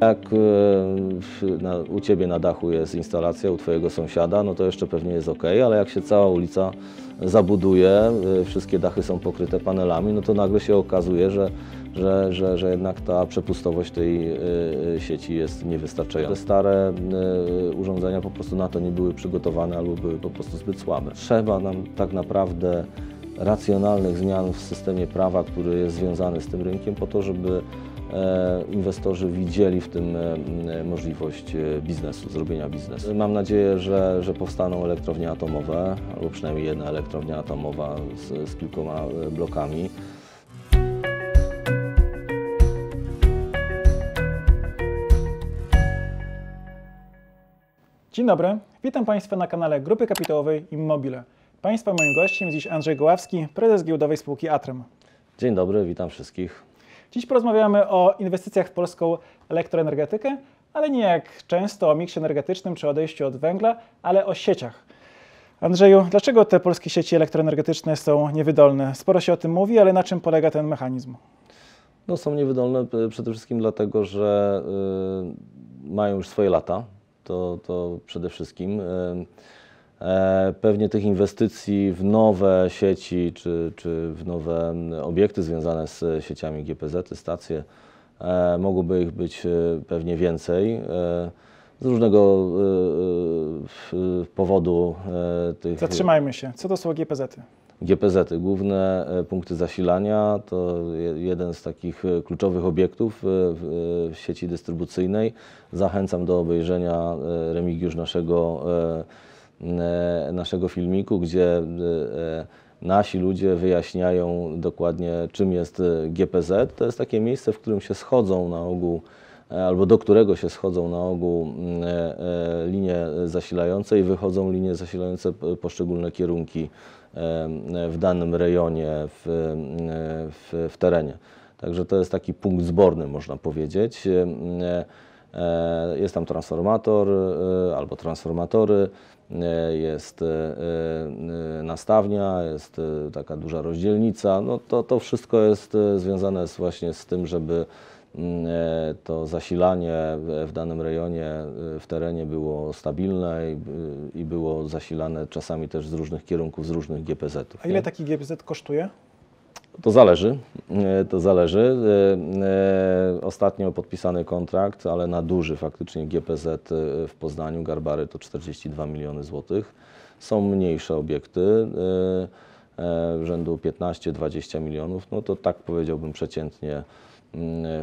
Jak e, na, u Ciebie na dachu jest instalacja, u Twojego sąsiada, no to jeszcze pewnie jest ok, ale jak się cała ulica zabuduje, e, wszystkie dachy są pokryte panelami, no to nagle się okazuje, że, że, że, że jednak ta przepustowość tej e, sieci jest niewystarczająca. Te stare urządzenia po prostu na to nie były przygotowane albo były po prostu zbyt słabe. Trzeba nam tak naprawdę racjonalnych zmian w systemie prawa, który jest związany z tym rynkiem, po to, żeby inwestorzy widzieli w tym e, możliwość e, biznesu, zrobienia biznesu. Mam nadzieję, że, że powstaną elektrownie atomowe, albo przynajmniej jedna elektrownia atomowa z, z kilkoma e, blokami. Dzień dobry, witam Państwa na kanale Grupy Kapitałowej Immobile. Państwa moim gościem jest dziś Andrzej Goławski, prezes giełdowej spółki Atrem. Dzień dobry, witam wszystkich. Dziś porozmawiamy o inwestycjach w polską elektroenergetykę, ale nie jak często o miksie energetycznym czy odejściu od węgla, ale o sieciach. Andrzeju, dlaczego te polskie sieci elektroenergetyczne są niewydolne? Sporo się o tym mówi, ale na czym polega ten mechanizm? No, są niewydolne e, przede wszystkim dlatego, że y, mają już swoje lata. To, to przede wszystkim. Y, pewnie tych inwestycji w nowe sieci czy, czy w nowe obiekty związane z sieciami GPZ, stacje, e, mogłoby ich być e, pewnie więcej. E, z różnego e, e, powodu e, tych Zatrzymajmy się. Co to są GPZ-y? GPZ-y, główne e, punkty zasilania, to je- jeden z takich e, kluczowych obiektów e, w, e, sieci dystrybucyjnej. Zachęcam do obejrzenia e, Remigiusz naszego, e, e, naszego filmiku, gdzie e, e, nasi ludzie wyjaśniają dokładnie czym jest e, GPZ. To jest takie miejsce, w którym się schodzą na ogół e, albo do którego się schodzą na ogół mm, e, e, linie zasilające i wychodzą linie zasilające poszczególne kierunki e, w danym rejonie, w, e, w, w terenie. Także to jest taki punkt zborny, można powiedzieć. E, e, Jest tam transformator e, albo transformatory, e, jest e, e, nastawnia, jest e, taka duża rozdzielnica. No to, to wszystko jest e, związane właśnie z tym, żeby mm, e, to zasilanie w- danym rejonie, e, w terenie było stabilne i, i było zasilane czasami też z różnych kierunków, z różnych GPZ-ów. A ile taki GPZ kosztuje? To zależy. e, To zależy. E, e, Ostatnio podpisany kontrakt, ale na duży faktycznie GPZ w Poznaniu, Garbary to 42 miliony złotych. Są mniejsze obiekty rzędu 15-20 milionów. No to tak powiedziałbym przeciętnie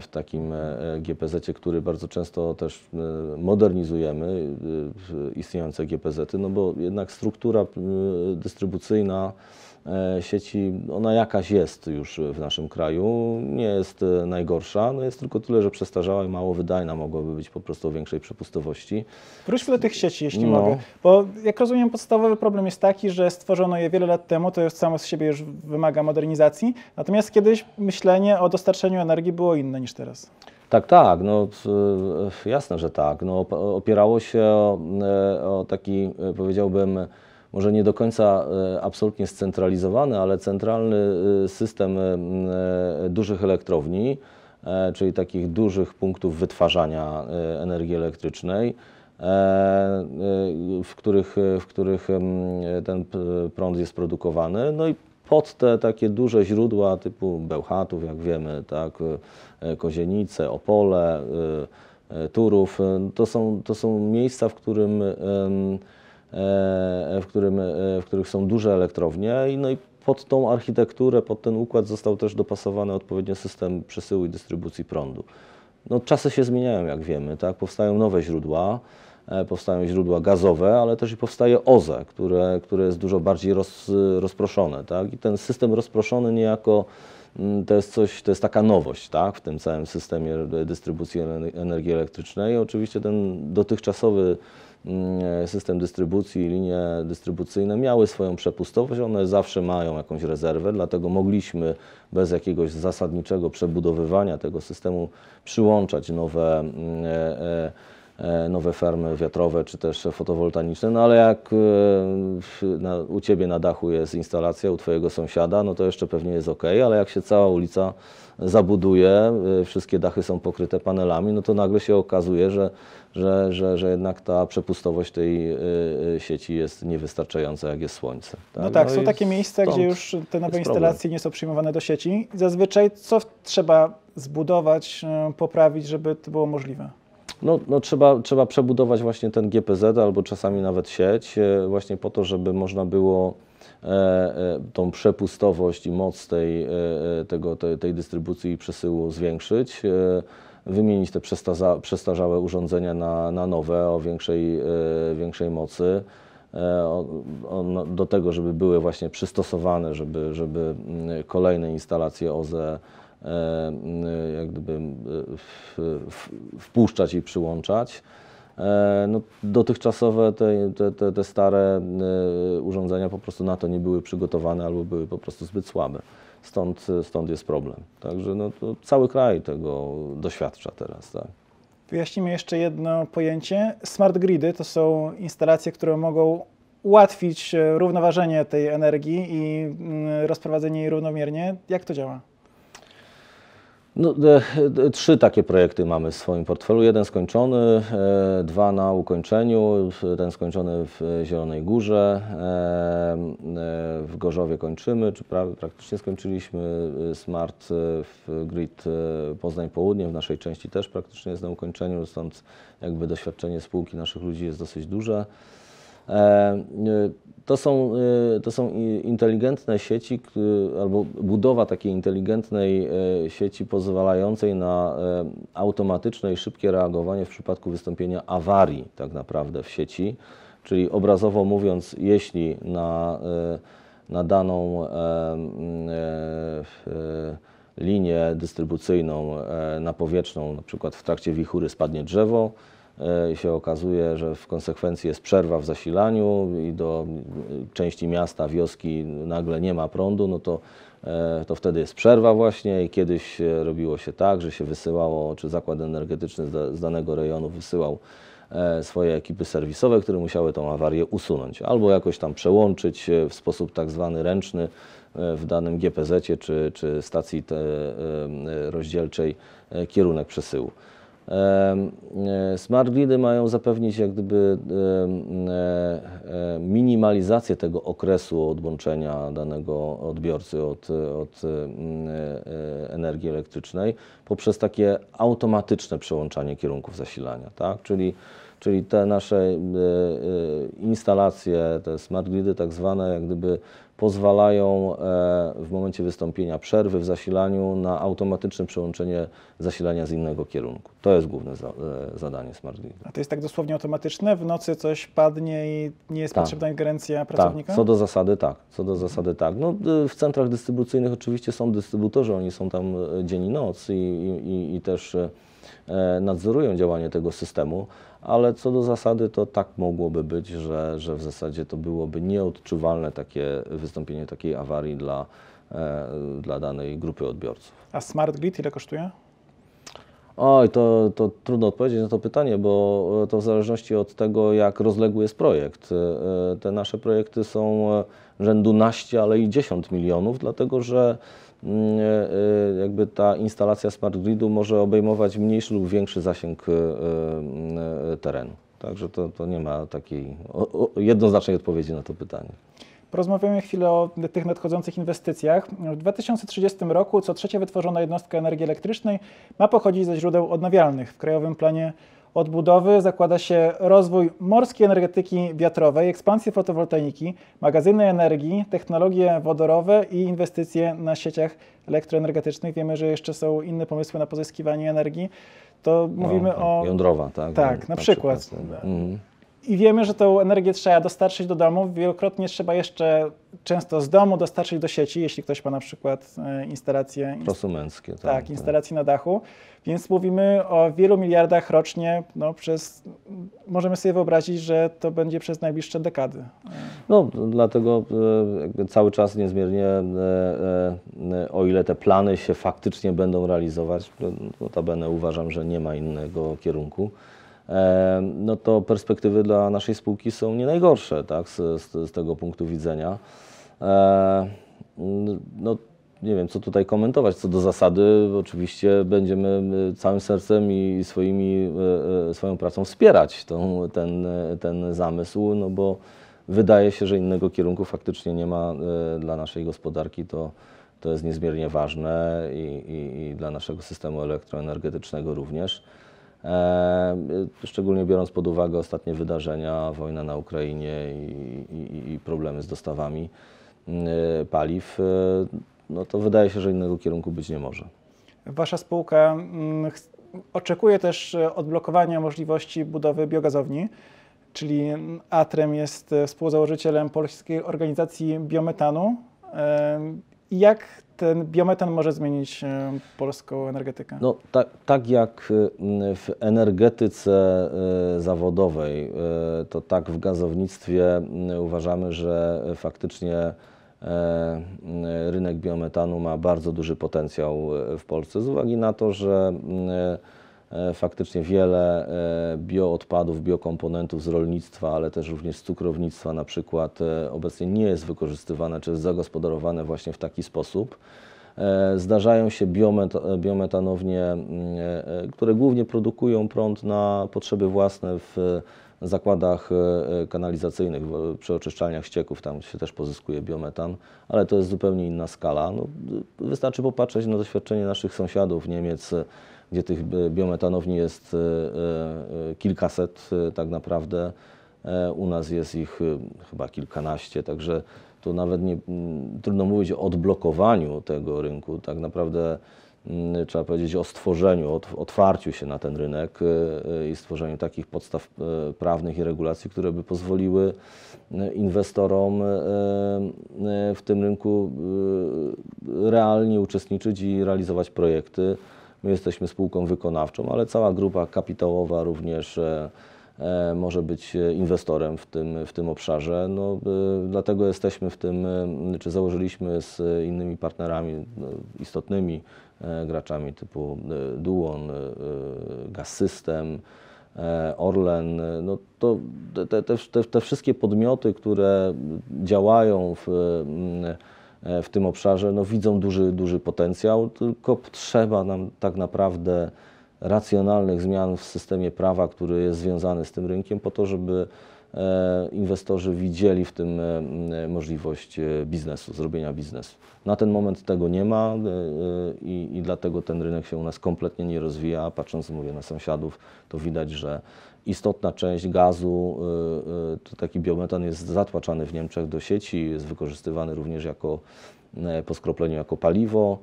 w takim e, GPZ-cie, który bardzo często też e, modernizujemy, e, istniejące GPZ-y, no bo jednak struktura e, dystrybucyjna e, sieci, ona jakaś jest już w naszym kraju, nie jest e, najgorsza, no jest tylko tyle, że przestarzała i mało wydajna, mogłaby być po prostu o większej przepustowości. Wróćmy do tych sieci, jeśli No. mogę. Bo jak rozumiem, podstawowy problem jest taki, że stworzono je wiele lat temu, to już samo z siebie już wymaga modernizacji. Natomiast kiedyś myślenie o dostarczeniu energii było inne niż teraz. Tak, tak, no jasne, że tak. No, op- opierało się o, e, o taki, e, powiedziałbym, może nie do końca e, absolutnie scentralizowany, ale centralny system dużych elektrowni, czyli takich dużych punktów wytwarzania energii elektrycznej, w których, w których ten prąd jest produkowany. No i pod te takie duże źródła typu Bełchatów, jak wiemy, tak, e, Kozienice, Opole, e, e, Turów, to są, to są miejsca, w którym w, którym, w których są duże elektrownie i, no i pod tą architekturę, pod ten układ został też dopasowany odpowiednio system przesyłu i dystrybucji prądu. No, czasy się zmieniają, jak wiemy, tak? powstają nowe źródła, powstają źródła gazowe, ale też i powstaje OZE, które, które jest dużo bardziej roz, rozproszone. Tak? I ten system rozproszony niejako mm, to jest coś, to jest taka nowość tak? w tym całym systemie dystrybucji ener- energii elektrycznej. Oczywiście ten dotychczasowy mm, system dystrybucji, linie dystrybucyjne miały swoją przepustowość, one zawsze mają jakąś rezerwę, dlatego mogliśmy bez jakiegoś zasadniczego przebudowywania tego systemu przyłączać nowe, mm, e, e, nowe farmy wiatrowe czy też fotowoltaiczne, no ale jak e, na, u Ciebie na dachu jest instalacja, u Twojego sąsiada, no to jeszcze pewnie jest ok, ale jak się cała ulica zabuduje, y, wszystkie dachy są pokryte panelami, no to nagle się okazuje, że, że, że, że jednak ta przepustowość tej sieci jest niewystarczająca, jak jest słońce. No tak, są i takie miejsca, gdzie już te nowe instalacje nie są przyjmowane do sieci. Zazwyczaj co trzeba zbudować, e, poprawić, żeby to było możliwe? No, no trzeba, trzeba przebudować właśnie ten GPZ albo czasami nawet sieć, e, właśnie po to, żeby można było e, e, tą przepustowość i moc tej, tego, tej, tej dystrybucji i przesyłu zwiększyć, wymienić te przestarzałe urządzenia na, na nowe o większej, większej mocy. no, do tego, żeby były właśnie przystosowane, żeby, żeby mm, kolejne instalacje OZE jak gdyby w, wpuszczać i przyłączać. E, No, dotychczasowe te, te, te, stare e, urządzenia po prostu na to nie były przygotowane albo były po prostu zbyt słabe. Stąd, stąd jest problem. Także no, cały kraj tego doświadcza teraz. Tak. Wyjaśnijmy jeszcze jedno pojęcie. Smart gridy to są instalacje, które mogą ułatwić e, równoważenie tej energii i mm, rozprowadzenie jej równomiernie. Jak to działa? No, e, e, trzy takie projekty mamy w swoim portfelu. Jeden skończony, e, dwa na ukończeniu. Ten skończony w Zielonej Górze. e, e, W Gorzowie kończymy, czy prawie praktycznie skończyliśmy. e, Smart e, w Grid e, Poznań Południe w naszej części też praktycznie jest na ukończeniu, stąd jakby doświadczenie spółki naszych ludzi jest dosyć duże. E, e, To są, e, to są inteligentne sieci, albo budowa takiej inteligentnej sieci pozwalającej na automatyczne i szybkie reagowanie w przypadku wystąpienia awarii tak naprawdę w sieci. Czyli obrazowo mówiąc, jeśli na, na daną linię dystrybucyjną na powietrzną, na przykład w trakcie wichury spadnie drzewo, i się okazuje, że w konsekwencji jest przerwa w zasilaniu i do e, części miasta, wioski nagle nie ma prądu, no to, e, to wtedy jest przerwa właśnie i kiedyś e, robiło się tak, że się wysyłało, czy zakład energetyczny z da- z danego rejonu wysyłał e, swoje ekipy serwisowe, które musiały tą awarię usunąć albo jakoś tam przełączyć e, w sposób tak zwany ręczny e, w danym GPZ-cie czy, czy stacji te, e, rozdzielczej e, kierunek przesyłu. E, Smart gridy mają zapewnić jak gdyby e, e, minimalizację tego okresu odłączenia danego odbiorcy od, od energii elektrycznej poprzez takie automatyczne przełączanie kierunków zasilania, tak? Czyli Czyli te nasze instalacje, te smart gridy tak zwane, jak gdyby pozwalają w momencie wystąpienia przerwy w zasilaniu na automatyczne przełączenie zasilania z innego kierunku. To jest główne za, e, zadanie smart gridu. A to jest tak dosłownie automatyczne? W nocy coś padnie i nie jest Tak. potrzebna ingerencja Tak, pracownika? co do zasady tak. Co do zasady tak. No, w centrach dystrybucyjnych oczywiście są dystrybutorzy, oni są tam y, dzień i noc i, i, i- też y, e, nadzorują działanie tego systemu, ale co do zasady to tak mogłoby być, że, że w zasadzie to byłoby nieodczuwalne takie wystąpienie takiej awarii dla, e, dla danej grupy odbiorców. A smart grid ile kosztuje? Oj, to, to trudno odpowiedzieć na to pytanie, bo e, to w zależności od tego, jak rozległy jest projekt. E, e, Te nasze projekty są rzędu naście, ale i 10 milionów, dlatego że mm, jakby ta instalacja smart gridu może obejmować mniejszy lub większy zasięg terenu. Także to, to nie ma takiej jednoznacznej odpowiedzi na to pytanie. Porozmawiamy chwilę o tych nadchodzących inwestycjach. W 2030 roku co trzecia wytworzona jednostka energii elektrycznej ma pochodzić ze źródeł odnawialnych. W Krajowym Planie Odbudowy zakłada się rozwój morskiej energetyki wiatrowej, ekspansję fotowoltaiki, magazyny energii, technologie wodorowe i inwestycje na sieciach elektroenergetycznych. Wiemy, że jeszcze są inne pomysły na pozyskiwanie energii. To mówimy tak, o Jądrowa, tak? Tak, na przykład. Mhm. I wiemy, że tą energię trzeba dostarczyć do domu. Wielokrotnie trzeba jeszcze często z domu dostarczyć do sieci, jeśli ktoś ma na przykład e, instalację, ins- Prosumenckie. Tak, tak, instalację na dachu. Więc mówimy o wielu miliardach rocznie. No, przez, możemy sobie wyobrazić, że to będzie przez najbliższe dekady. No, dlatego e, cały czas niezmiernie, e, o ile te plany się faktycznie będą realizować, to notabene uważam, że nie ma innego kierunku, no to perspektywy dla naszej spółki są nie najgorsze tak, z, z, z tego punktu widzenia. No, nie wiem, co tutaj komentować. Co do zasady, oczywiście będziemy y, całym sercem i swoimi, y, y, swoją pracą wspierać tą, ten, ten zamysł, no bo wydaje się, że innego kierunku faktycznie nie ma dla naszej gospodarki. To, to jest niezmiernie ważne i, i, i dla naszego systemu elektroenergetycznego również. E, szczególnie biorąc pod uwagę ostatnie wydarzenia, wojna na Ukrainie i, i, i problemy z dostawami paliw no to wydaje się, że innego kierunku być nie może. Wasza spółka mm, oczekuje też e, odblokowania możliwości budowy biogazowni, czyli Atrem jest e, współzałożycielem Polskiej Organizacji Biometanu. E, jak ten biometan może zmienić polską energetykę? No, tak, tak jak w energetyce zawodowej, to tak w gazownictwie uważamy, że faktycznie E, rynek biometanu ma bardzo duży potencjał e, w Polsce z uwagi na to, że e, faktycznie wiele bioodpadów, biokomponentów z rolnictwa, ale też również z cukrownictwa na przykład obecnie nie jest wykorzystywane czy jest zagospodarowane właśnie w taki sposób. Zdarzają się biometanownie, które głównie produkują prąd na potrzeby własne w zakładach e, e, kanalizacyjnych, przy oczyszczalniach ścieków, tam się też pozyskuje biometan, ale to jest zupełnie inna skala. No, wystarczy popatrzeć na doświadczenie naszych sąsiadów Niemiec, gdzie tych biometanowni jest e, kilkaset tak naprawdę. U nas jest ich chyba kilkanaście, także tu nawet nie, trudno mówić o odblokowaniu tego rynku. Tak naprawdę trzeba powiedzieć o stworzeniu, otwarciu się na ten rynek e, e, i stworzeniu takich podstaw e, prawnych i regulacji, które by pozwoliły inwestorom w tym rynku realnie uczestniczyć i realizować projekty. My jesteśmy spółką wykonawczą, ale cała grupa kapitałowa również może być inwestorem w tym, w tym obszarze. No, dlatego jesteśmy w tym, czy założyliśmy z innymi partnerami no, istotnymi E, graczami typu e, Duon, e, Gas System, Orlen, no to te, te, te, te wszystkie podmioty, które działają w, w tym obszarze, no widzą duży, duży potencjał, tylko potrzeba nam tak naprawdę racjonalnych zmian w systemie prawa, który jest związany z tym rynkiem, po to, żeby E, inwestorzy widzieli w tym e, możliwość e, biznesu, zrobienia biznesu. Na ten moment tego nie ma i, i dlatego ten rynek się u nas kompletnie nie rozwija. Patrząc, mówię, na sąsiadów, to widać, że istotna część gazu, to taki biometan jest zatłaczany w Niemczech do sieci, jest wykorzystywany również jako, po skropleniu jako paliwo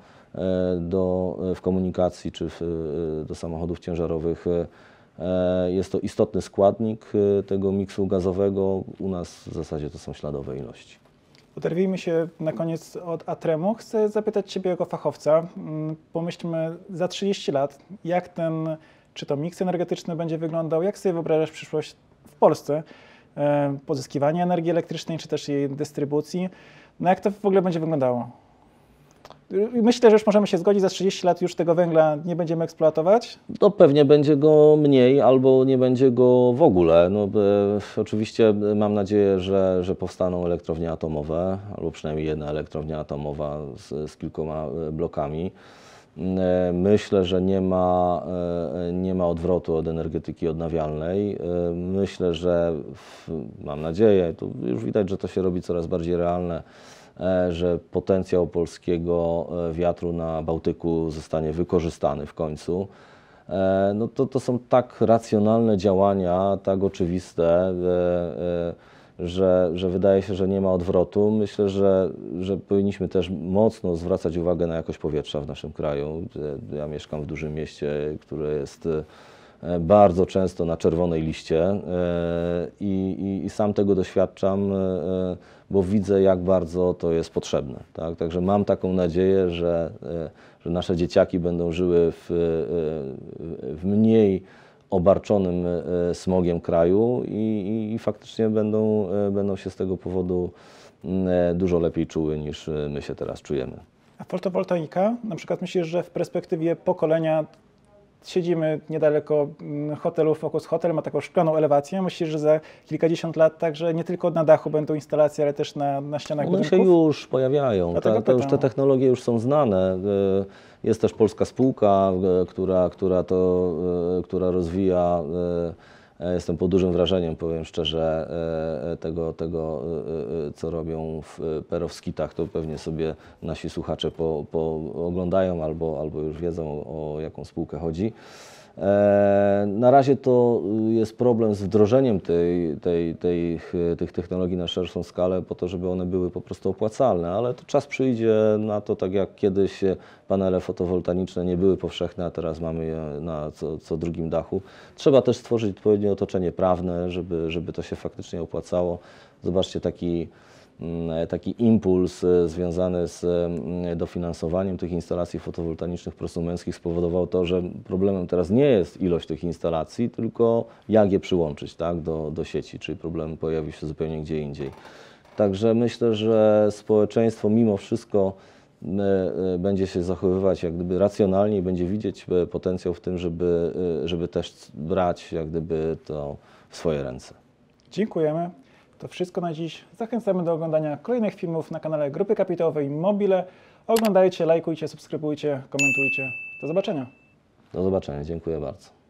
do, w komunikacji czy w, do samochodów ciężarowych. E, jest to istotny składnik e, tego miksu gazowego. U nas w zasadzie to są śladowe ilości. Oderwijmy się na koniec od Atremu. Chcę zapytać Ciebie jako fachowca. Mm, pomyślmy za 30 lat, jak ten, czy to miks energetyczny będzie wyglądał, jak sobie wyobrażasz przyszłość w Polsce, e, pozyskiwania energii elektrycznej, czy też jej dystrybucji. No jak to w ogóle będzie wyglądało? Myślę, że już możemy się zgodzić, za 30 lat już tego węgla nie będziemy eksploatować? To pewnie będzie go mniej albo nie będzie go w ogóle. No, e, oczywiście mam nadzieję, że, że powstaną elektrownie atomowe, albo przynajmniej jedna elektrownia atomowa z, z kilkoma e, blokami. E, myślę, że nie ma, e, nie ma odwrotu od energetyki odnawialnej. Myślę, że mam nadzieję, tu już widać, że to się robi coraz bardziej realne E, że potencjał polskiego e, wiatru na Bałtyku zostanie wykorzystany w końcu. E, no to, to są tak racjonalne działania, tak oczywiste, że, że wydaje się, że nie ma odwrotu. Myślę, że, że powinniśmy też mocno zwracać uwagę na jakość powietrza w naszym kraju. Ja mieszkam w dużym mieście, które jest bardzo często na czerwonej liście i, i, i sam tego doświadczam bo widzę, jak bardzo to jest potrzebne. Tak? Także mam taką nadzieję, że, e, że nasze dzieciaki będą żyły w, e, w mniej obarczonym e, smogiem kraju i, i, faktycznie będą, będą się z tego powodu dużo lepiej czuły niż my się teraz czujemy. A fotowoltaika, na przykład myślisz, że w perspektywie pokolenia siedzimy niedaleko mm, hotelu Focus Hotel, ma taką szklaną elewację. Myślę, że za kilkadziesiąt lat także nie tylko na dachu będą instalacje, ale też na, na ścianach One się budynków. już pojawiają. Ta, to już te technologie już są znane. E, Jest też polska spółka, e, która, która to, e, która rozwija. E, Jestem pod dużym wrażeniem, powiem szczerze, e, e, tego, tego co robią w perowskitach. To pewnie sobie nasi słuchacze po, po oglądają albo, albo już wiedzą, o jaką spółkę chodzi. Na razie to jest problem z wdrożeniem tej, tej, tej, tych technologii na szerszą skalę, po to, żeby one były po prostu opłacalne, ale to czas przyjdzie na to, tak jak kiedyś panele fotowoltaiczne nie były powszechne, a teraz mamy je na co, co drugim dachu. Trzeba też stworzyć odpowiednie otoczenie prawne, żeby, żeby to się faktycznie opłacało. Zobaczcie taki taki impuls e, związany z mm, dofinansowaniem tych instalacji fotowoltaicznych prosumenckich spowodował to, że problemem teraz nie jest ilość tych instalacji, tylko jak je przyłączyć tak, do, do sieci, czyli problem pojawi się zupełnie gdzie indziej. Także myślę, że społeczeństwo mimo wszystko e, będzie się zachowywać jak gdyby racjonalnie i będzie widzieć e, potencjał w tym, żeby, żeby też brać jak gdyby to w swoje ręce. Dziękujemy. To wszystko na dziś. Zachęcamy do oglądania kolejnych filmów na kanale Grupy Kapitałowej Mobile. Oglądajcie, lajkujcie, subskrybujcie, komentujcie. Do zobaczenia. Do zobaczenia, dziękuję bardzo.